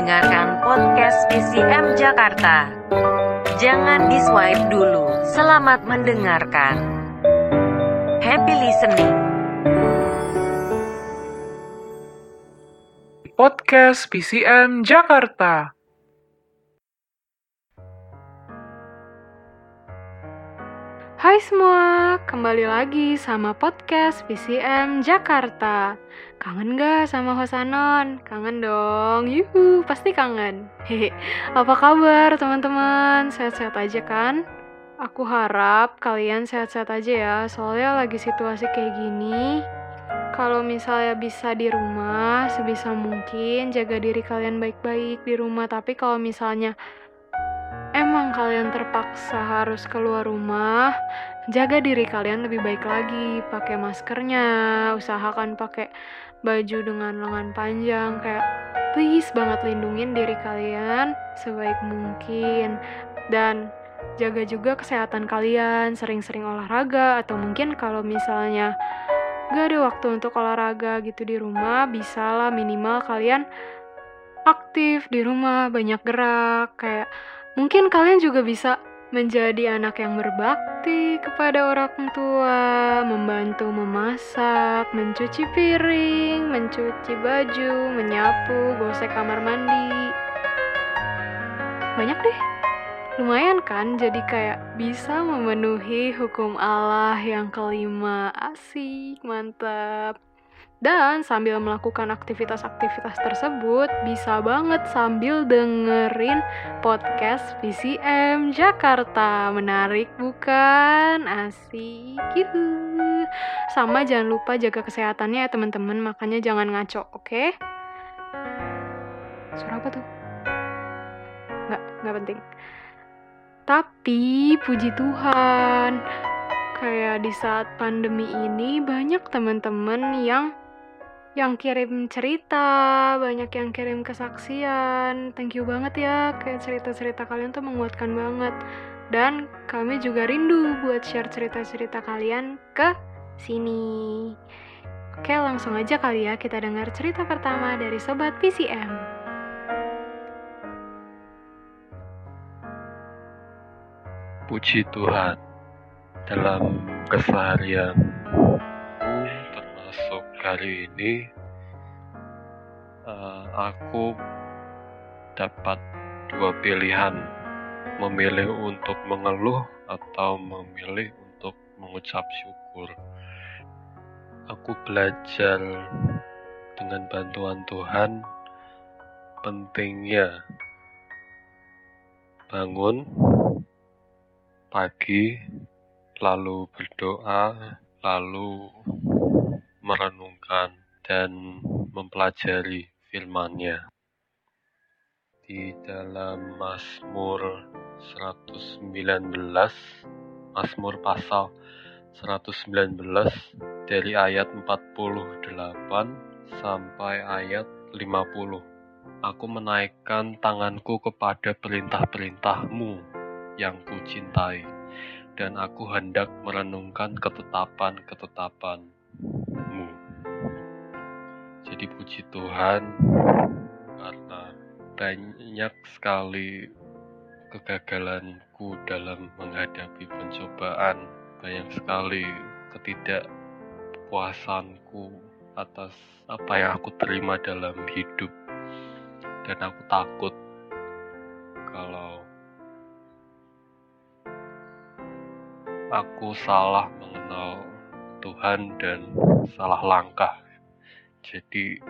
mendengarkan podcast PCM Jakarta. Jangan di swipe dulu. Selamat mendengarkan. Happy listening. Podcast PCM Jakarta. Hai semua, kembali lagi sama podcast PCM Jakarta. Kangen gak sama Hosanon? Kangen dong, yuhu, pasti kangen. Hehe, apa kabar teman-teman? Sehat-sehat aja kan? Aku harap kalian sehat-sehat aja ya, soalnya lagi situasi kayak gini. Kalau misalnya bisa di rumah, sebisa mungkin jaga diri kalian baik-baik di rumah. Tapi kalau misalnya emang kalian terpaksa harus keluar rumah, jaga diri kalian lebih baik lagi. Pakai maskernya, usahakan pakai baju dengan lengan panjang. Kayak please banget lindungin diri kalian sebaik mungkin. Dan jaga juga kesehatan kalian, sering-sering olahraga. Atau mungkin kalau misalnya gak ada waktu untuk olahraga gitu di rumah, bisa lah minimal kalian aktif di rumah, banyak gerak, kayak Mungkin kalian juga bisa menjadi anak yang berbakti kepada orang tua, membantu memasak, mencuci piring, mencuci baju, menyapu, gosek kamar mandi. Banyak deh. Lumayan kan jadi kayak bisa memenuhi hukum Allah yang kelima. Asik, mantap. Dan sambil melakukan aktivitas-aktivitas tersebut, bisa banget sambil dengerin podcast PCM Jakarta. Menarik bukan? Asik gitu. Sama jangan lupa jaga kesehatannya ya teman-teman, makanya jangan ngaco, oke? Okay? Suara apa tuh? Nggak, nggak penting. Tapi puji Tuhan, kayak di saat pandemi ini banyak teman-teman yang yang kirim cerita, banyak yang kirim kesaksian. Thank you banget ya, kayak cerita-cerita kalian tuh menguatkan banget. Dan kami juga rindu buat share cerita-cerita kalian ke sini. Oke, langsung aja kali ya kita dengar cerita pertama dari Sobat PCM. Puji Tuhan, dalam keseharian kali ini uh, aku dapat dua pilihan. Memilih untuk mengeluh atau memilih untuk mengucap syukur. Aku belajar dengan bantuan Tuhan pentingnya bangun pagi lalu berdoa lalu merenungkan dan mempelajari firman-Nya. Di dalam Mazmur 119, Mazmur pasal 119 dari ayat 48 sampai ayat 50. Aku menaikkan tanganku kepada perintah-perintahmu yang kucintai, dan aku hendak merenungkan ketetapan-ketetapan jadi puji Tuhan karena banyak sekali kegagalanku dalam menghadapi pencobaan, banyak sekali ketidakpuasanku atas apa yang aku terima dalam hidup. Dan aku takut kalau aku salah mengenal Tuhan dan salah langkah jadi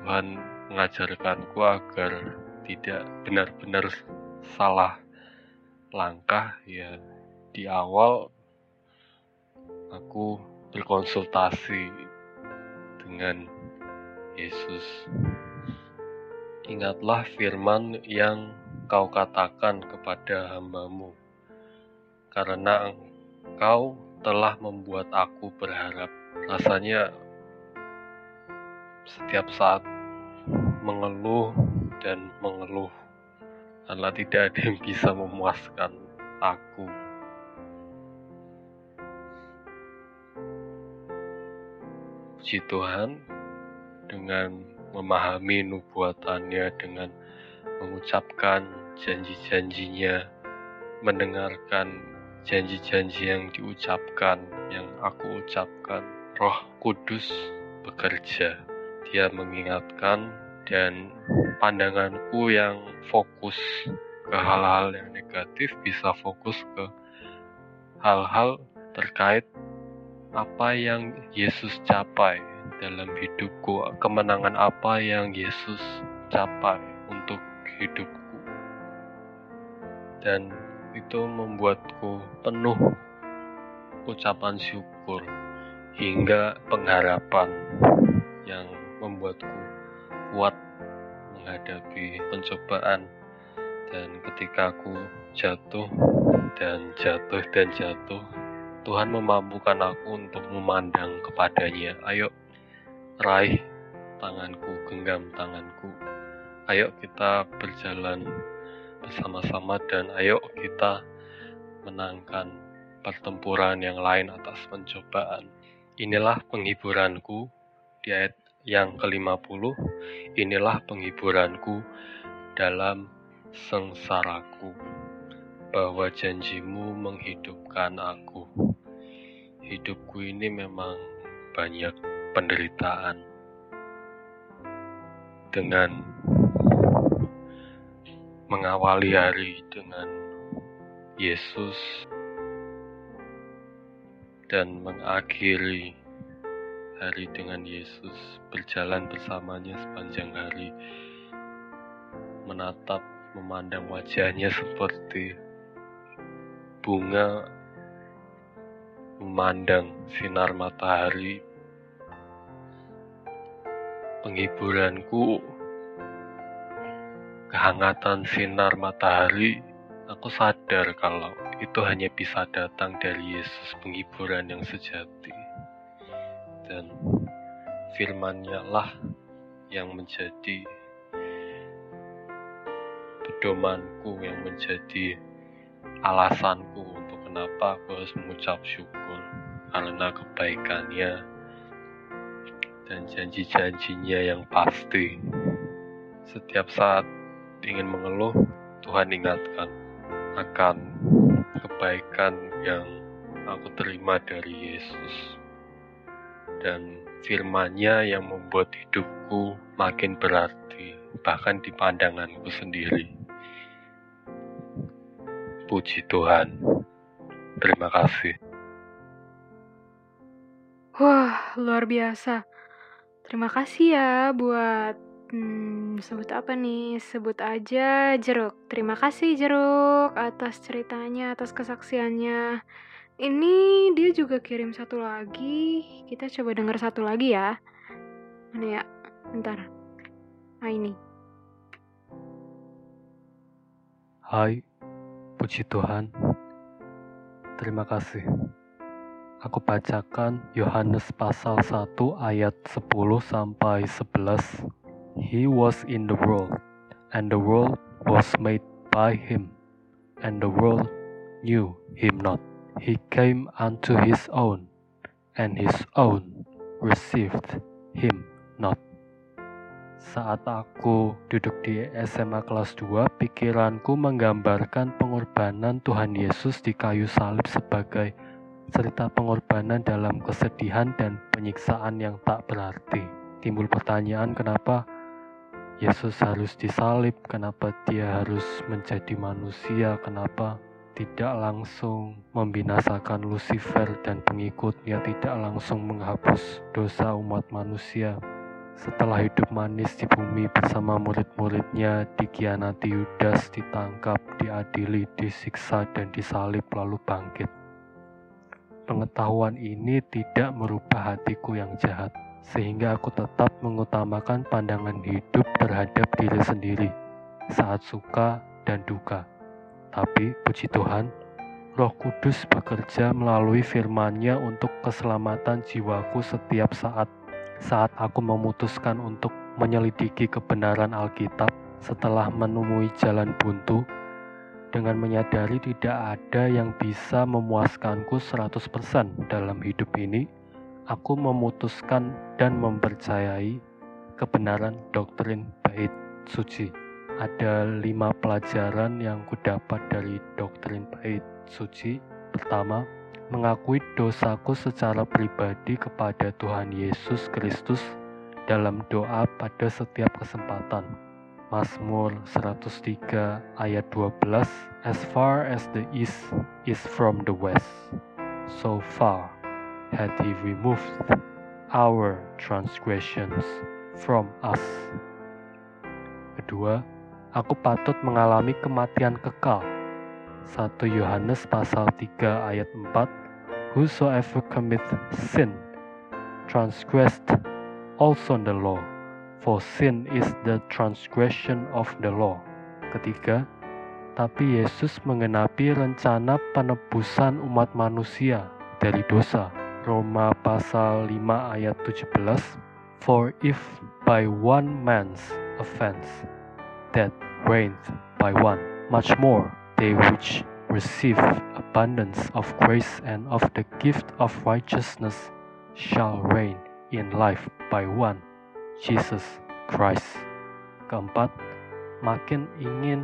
Tuhan mengajarkanku agar tidak benar-benar salah langkah ya. Di awal aku berkonsultasi dengan Yesus. Ingatlah firman yang kau katakan kepada hambamu karena engkau telah membuat aku berharap. Rasanya setiap saat mengeluh dan mengeluh karena tidak ada yang bisa memuaskan aku. Puji Tuhan, dengan memahami nubuatannya dengan mengucapkan janji-janjinya, mendengarkan janji-janji yang diucapkan, yang aku ucapkan. Roh Kudus bekerja. Dia mengingatkan dan pandanganku yang fokus ke hal-hal yang negatif bisa fokus ke hal-hal terkait apa yang Yesus capai dalam hidupku, kemenangan apa yang Yesus capai untuk hidupku. Dan itu membuatku penuh ucapan syukur hingga pengharapan yang membuatku kuat menghadapi pencobaan. Dan ketika aku jatuh dan jatuh dan jatuh Tuhan memampukan aku untuk memandang kepadanya. Ayo raih tanganku genggam tanganku. Ayo kita berjalan bersama-sama dan ayo kita menangkan pertempuran yang lain atas pencobaan. Inilah penghiburanku di ayat yang ke-50 inilah penghiburanku dalam sengsaraku bahwa janjimu menghidupkan aku. Hidupku ini memang banyak penderitaan. Dengan mengawali hari dengan Yesus dan mengakhiri hari dengan Yesus, berjalan bersamanya sepanjang hari, menatap, memandang wajahnya seperti bunga memandang sinar matahari. Penghiburanku, kehangatan sinar matahari, aku sadar kalau itu hanya bisa datang dari Yesus penghiburan yang sejati dan firman-Nya lah yang menjadi pedomanku yang menjadi alasanku untuk kenapa aku harus mengucap syukur karena kebaikannya dan janji-janjinya yang pasti. Setiap saat ingin mengeluh Tuhan ingatkan akan kebaikan yang aku terima dari Yesus dan firman-Nya yang membuat hidupku makin berarti, bahkan di pandanganku sendiri. Puji Tuhan. Terima kasih. Wah, luar biasa. Terima kasih ya buat hmm, sebut apa nih? Sebut aja Jeruk. Terima kasih Jeruk atas ceritanya, atas kesaksiannya. Ini dia juga kirim satu lagi. Kita coba denger satu lagi ya. Mana ya? Bentar. Nah ini. Hai, puji Tuhan. Terima kasih. Aku bacakan Yohanes pasal 1 ayat 10 sampai 11. He was in the world, and the world was made by him, and the world knew him not. He came unto his own, and his own received him not. Saat aku duduk di SMA kelas 2, pikiranku menggambarkan pengorbanan Tuhan Yesus di kayu salib sebagai cerita pengorbanan dalam kesedihan dan penyiksaan yang tak berarti. Timbul pertanyaan kenapa Yesus harus disalib, kenapa dia harus menjadi manusia, kenapa tidak langsung membinasakan Lucifer dan pengikutnya, tidak langsung menghapus dosa umat manusia. Setelah hidup manis di bumi bersama murid-muridnya, dikhianati Yudas, ditangkap, diadili, disiksa, dan disalib lalu bangkit. Pengetahuan ini tidak merubah hatiku yang jahat, sehingga aku tetap mengutamakan pandangan hidup terhadap diri sendiri saat suka dan duka tapi puji Tuhan, Roh Kudus bekerja melalui firman-Nya untuk keselamatan jiwaku setiap saat. Saat aku memutuskan untuk menyelidiki kebenaran Alkitab setelah menemui jalan buntu, dengan menyadari tidak ada yang bisa memuaskanku 100% dalam hidup ini, aku memutuskan dan mempercayai kebenaran doktrin bait suci. Ada lima pelajaran yang kudapat dari doktrin bait suci. Pertama, mengakui dosaku secara pribadi kepada Tuhan Yesus Kristus dalam doa pada setiap kesempatan. Mazmur 103 ayat 12 As far as the east is from the west, so far had he removed our transgressions from us. Kedua, aku patut mengalami kematian kekal. 1 Yohanes pasal 3 ayat 4 Whosoever commit sin transgressed also the law for sin is the transgression of the law. Ketiga, tapi Yesus mengenapi rencana penebusan umat manusia dari dosa. Roma pasal 5 ayat 17 For if by one man's offense death reigned by one, much more they which receive abundance of grace and of the gift of righteousness shall reign in life by one, Jesus Christ. Keempat, makin ingin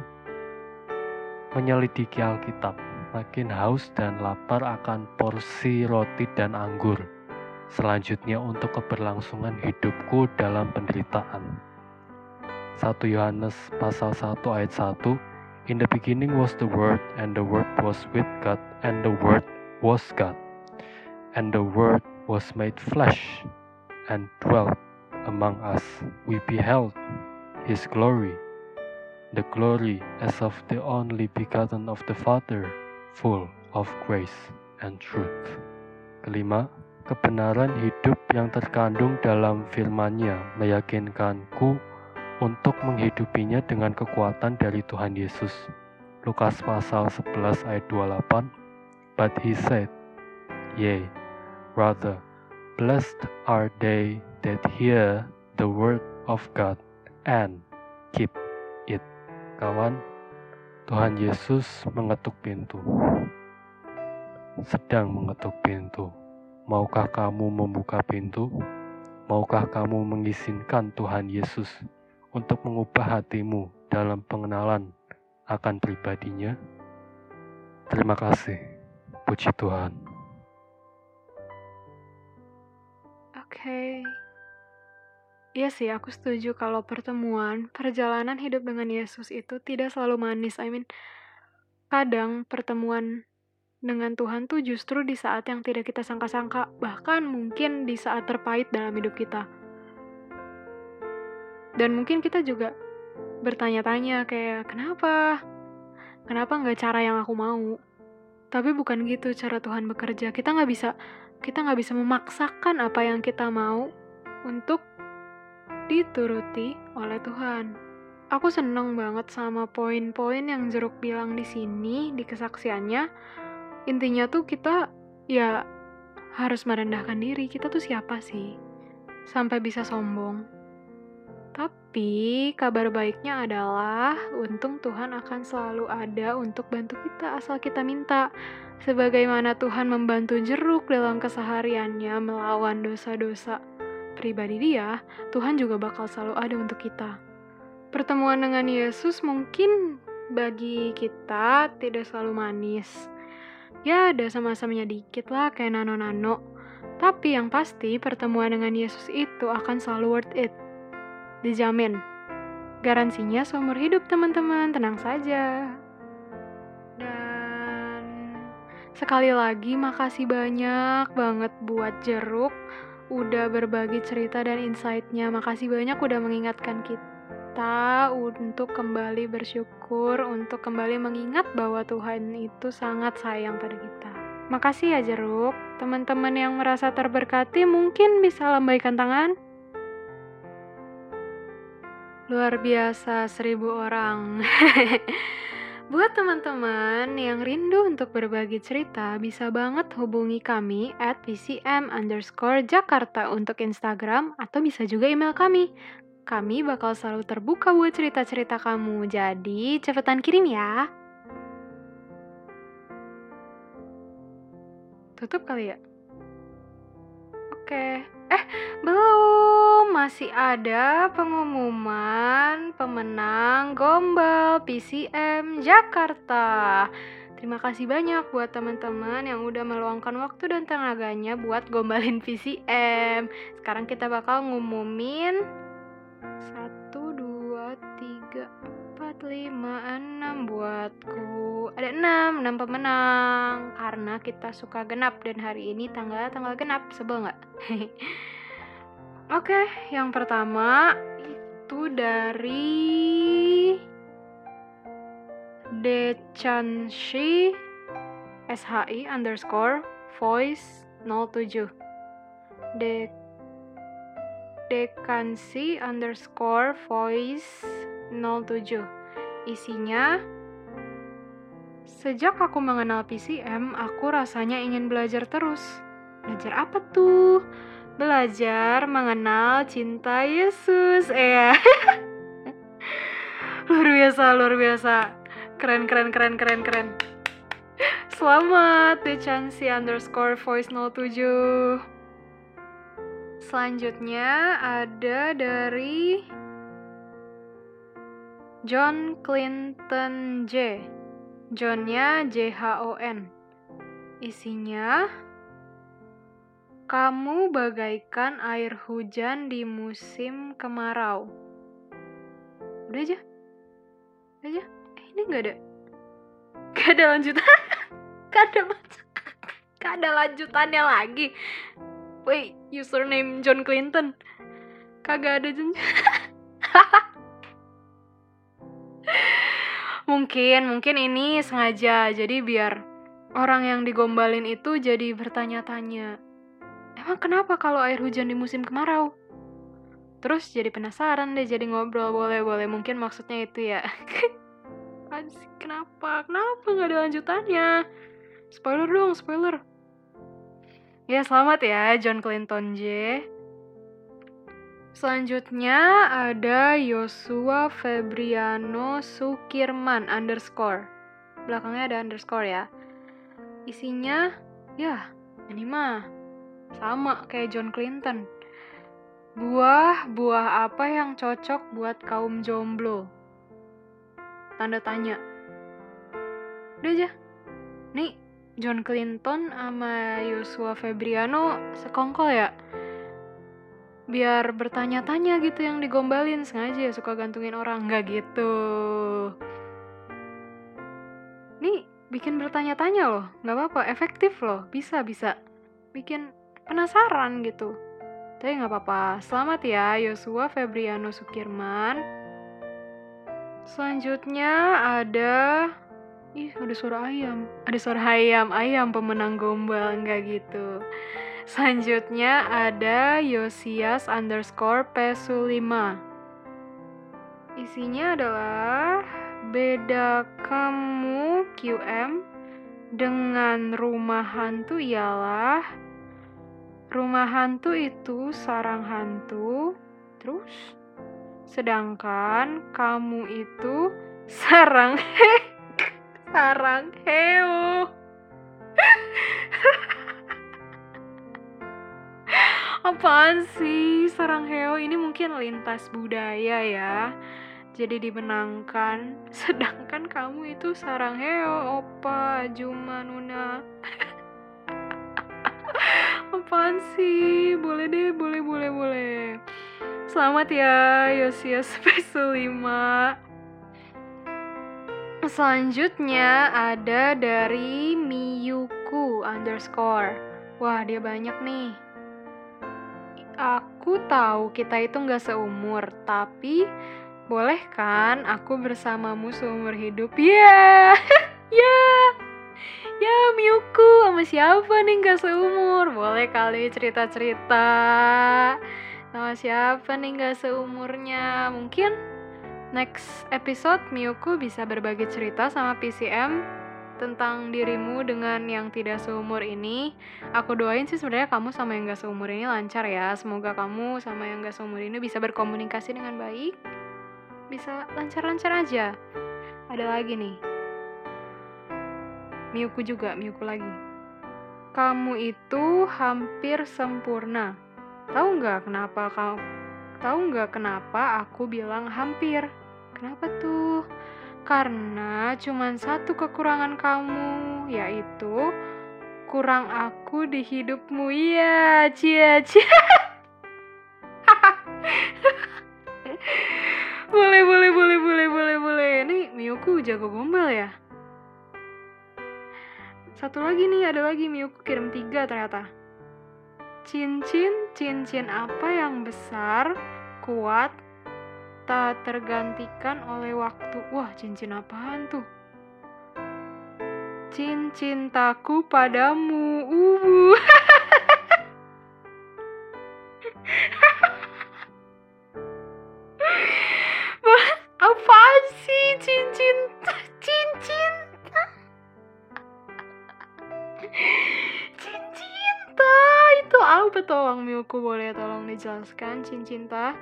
menyelidiki Alkitab, makin haus dan lapar akan porsi roti dan anggur. Selanjutnya untuk keberlangsungan hidupku dalam penderitaan. 1 Yohanes pasal 1 ayat 1 In the beginning was the Word, and the Word was with God, and the Word was God. And the Word was made flesh, and dwelt among us. We beheld His glory, the glory as of the only begotten of the Father, full of grace and truth. Kelima, kebenaran hidup yang terkandung dalam firman-Nya meyakinkanku untuk menghidupinya dengan kekuatan dari Tuhan Yesus. Lukas pasal 11 ayat 28 But he said, Yea, rather, blessed are they that hear the word of God and keep it. Kawan, Tuhan Yesus mengetuk pintu. Sedang mengetuk pintu. Maukah kamu membuka pintu? Maukah kamu mengizinkan Tuhan Yesus untuk mengubah hatimu dalam pengenalan akan pribadinya. Terima kasih. Puji Tuhan. Oke. Iya sih, aku setuju kalau pertemuan, perjalanan hidup dengan Yesus itu tidak selalu manis. I mean, kadang pertemuan dengan Tuhan tuh justru di saat yang tidak kita sangka-sangka, bahkan mungkin di saat terpahit dalam hidup kita. Dan mungkin kita juga bertanya-tanya kayak, kenapa? Kenapa nggak cara yang aku mau? Tapi bukan gitu cara Tuhan bekerja. Kita nggak bisa, kita nggak bisa memaksakan apa yang kita mau untuk dituruti oleh Tuhan. Aku seneng banget sama poin-poin yang Jeruk bilang di sini, di kesaksiannya. Intinya tuh kita ya harus merendahkan diri. Kita tuh siapa sih? Sampai bisa sombong. Tapi kabar baiknya adalah untung Tuhan akan selalu ada untuk bantu kita asal kita minta. Sebagaimana Tuhan membantu jeruk dalam kesehariannya melawan dosa-dosa pribadi dia, Tuhan juga bakal selalu ada untuk kita. Pertemuan dengan Yesus mungkin bagi kita tidak selalu manis. Ya, ada sama-samanya dikit lah kayak nano-nano. Tapi yang pasti pertemuan dengan Yesus itu akan selalu worth it. Dijamin. Garansinya seumur hidup teman-teman, tenang saja. Dan sekali lagi makasih banyak banget buat jeruk udah berbagi cerita dan insight-nya. Makasih banyak udah mengingatkan kita untuk kembali bersyukur, untuk kembali mengingat bahwa Tuhan itu sangat sayang pada kita. Makasih ya Jeruk. Teman-teman yang merasa terberkati mungkin bisa lambaikan tangan. Luar biasa seribu orang. Buat teman-teman yang rindu untuk berbagi cerita, bisa banget hubungi kami at pcm underscore Jakarta untuk Instagram atau bisa juga email kami. Kami bakal selalu terbuka buat cerita-cerita kamu, jadi cepetan kirim ya. Tutup kali ya? Oke. Eh, belum! Masih ada pengumuman pemenang Gombal PCM Jakarta. Terima kasih banyak buat teman-teman yang udah meluangkan waktu dan tenaganya buat gombalin PCM. Sekarang kita bakal ngumumin 1, 2, 3, 4, 5, 6 buatku. Ada 6, 6 pemenang. Karena kita suka genap dan hari ini tanggal tanggal genap. Sebel nggak? Oke, yang pertama itu dari Dechanshi SHI underscore voice 07 De Dekansi underscore voice 07 Isinya Sejak aku mengenal PCM, aku rasanya ingin belajar terus. Belajar apa tuh? Belajar mengenal cinta Yesus. Eh, luar biasa, luar biasa. Keren, keren, keren, keren, keren. Selamat, Dechansi underscore voice 07. Selanjutnya ada dari John Clinton J. Johnnya J-H-O-N. Isinya kamu bagaikan air hujan di musim kemarau. Udah aja. Udah aja. Eh, ini nggak ada. Gak ada lanjutan. gak ada Gak ada lanjutannya lagi. Wait, username John Clinton. Kagak ada John. mungkin, mungkin ini sengaja. Jadi biar orang yang digombalin itu jadi bertanya-tanya Emang kenapa kalau air hujan di musim kemarau? Terus jadi penasaran deh jadi ngobrol boleh-boleh mungkin maksudnya itu ya. kenapa? Kenapa nggak ada lanjutannya? Spoiler dong, spoiler. Ya selamat ya John Clinton J. Selanjutnya ada Yosua Febriano Sukirman underscore. Belakangnya ada underscore ya. Isinya, ya ini mah sama kayak John Clinton. Buah-buah apa yang cocok buat kaum jomblo? Tanda tanya. Udah aja. Nih, John Clinton sama Yosua Febriano sekongkol ya? Biar bertanya-tanya gitu yang digombalin sengaja suka gantungin orang. Nggak gitu. Nih, bikin bertanya-tanya loh. Nggak apa-apa, efektif loh. Bisa, bisa. Bikin penasaran gitu. Tapi nggak apa-apa. Selamat ya Yosua Febriano Sukirman. Selanjutnya ada Ih, ada suara ayam. Ada suara ayam, ayam pemenang gombal, enggak gitu. Selanjutnya ada Yosias underscore Pesulima. Isinya adalah beda kamu QM dengan rumah hantu ialah Rumah hantu itu sarang hantu, terus sedangkan kamu itu sarang he sarang heo. Apaan sih sarang heo ini mungkin lintas budaya ya. Jadi dimenangkan, sedangkan kamu itu sarang heo, opa, Juma, Nuna. Apaan sih? Boleh deh, boleh, boleh, boleh. Selamat ya, Yosias Special 5. Selanjutnya ada dari Miyuku underscore. Wah, dia banyak nih. Aku tahu kita itu nggak seumur, tapi boleh kan aku bersamamu seumur hidup? Ya, yeah! ya. yeah! Sama siapa nih gak seumur? Boleh kali cerita-cerita Sama siapa nih gak seumurnya? Mungkin next episode Miyuku bisa berbagi cerita sama PCM tentang dirimu dengan yang tidak seumur ini. Aku doain sih sebenarnya kamu sama yang gak seumur ini lancar ya. Semoga kamu sama yang gak seumur ini bisa berkomunikasi dengan baik. Bisa lancar-lancar aja. Ada lagi nih, Miyuku juga, Miyuku lagi. Kamu itu hampir sempurna. Tahu nggak kenapa kamu Tahu nggak kenapa aku bilang hampir? Kenapa tuh? Karena cuman satu kekurangan kamu, yaitu kurang aku di hidupmu. Iya, cia cia. boleh, boleh, boleh, boleh, boleh, boleh. Ini Miyuku jago gombal ya? Satu lagi nih, ada lagi Miyuku kirim tiga ternyata. Cincin, cincin apa yang besar, kuat, tak tergantikan oleh waktu. Wah, cincin apaan tuh? Cincin taku padamu. Uh. apa tolong Miyuku boleh tolong dijelaskan Cincinta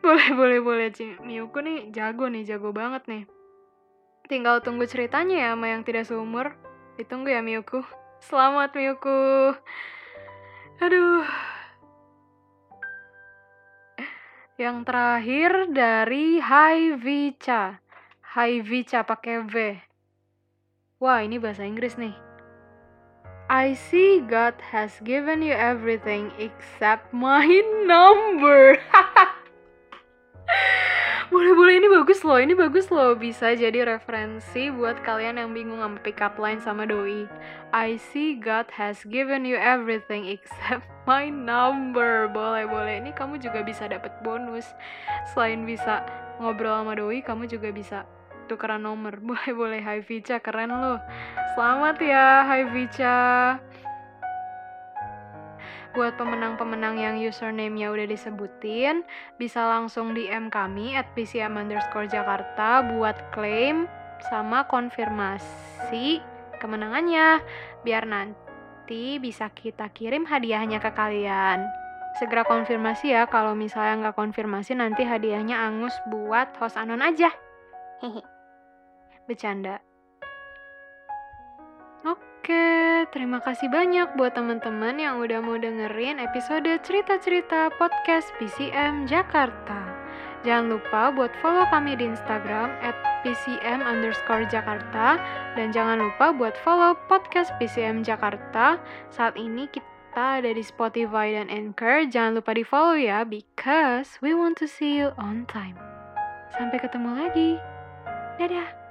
boleh boleh boleh Ci- Miyuku nih jago nih jago banget nih. Tinggal tunggu ceritanya ya sama yang tidak seumur. Ditunggu ya Miyuku selamat Miyuku aduh. Yang terakhir dari Hai Vicha Hai Vicha pakai V. Wah ini bahasa Inggris nih I see God has given you everything except my number. boleh boleh ini bagus loh, ini bagus loh. Bisa jadi referensi buat kalian yang bingung sama pick up line sama doi. I see God has given you everything except my number. Boleh boleh. Ini kamu juga bisa dapat bonus. Selain bisa ngobrol sama doi, kamu juga bisa tukeran nomor. Boleh boleh. Hai Vicha, keren loh. Selamat ya, Hai Vicha. Buat pemenang-pemenang yang username-nya udah disebutin, bisa langsung DM kami at PCM underscore Jakarta buat klaim sama konfirmasi kemenangannya. Biar nanti bisa kita kirim hadiahnya ke kalian. Segera konfirmasi ya, kalau misalnya nggak konfirmasi nanti hadiahnya angus buat host anon aja. Hehe. Bercanda. Oke, terima kasih banyak buat teman-teman yang udah mau dengerin episode cerita-cerita podcast PCM Jakarta. Jangan lupa buat follow kami di Instagram at PCM underscore Jakarta dan jangan lupa buat follow podcast PCM Jakarta. Saat ini kita ada di Spotify dan Anchor. Jangan lupa di follow ya, because we want to see you on time. Sampai ketemu lagi. Dadah.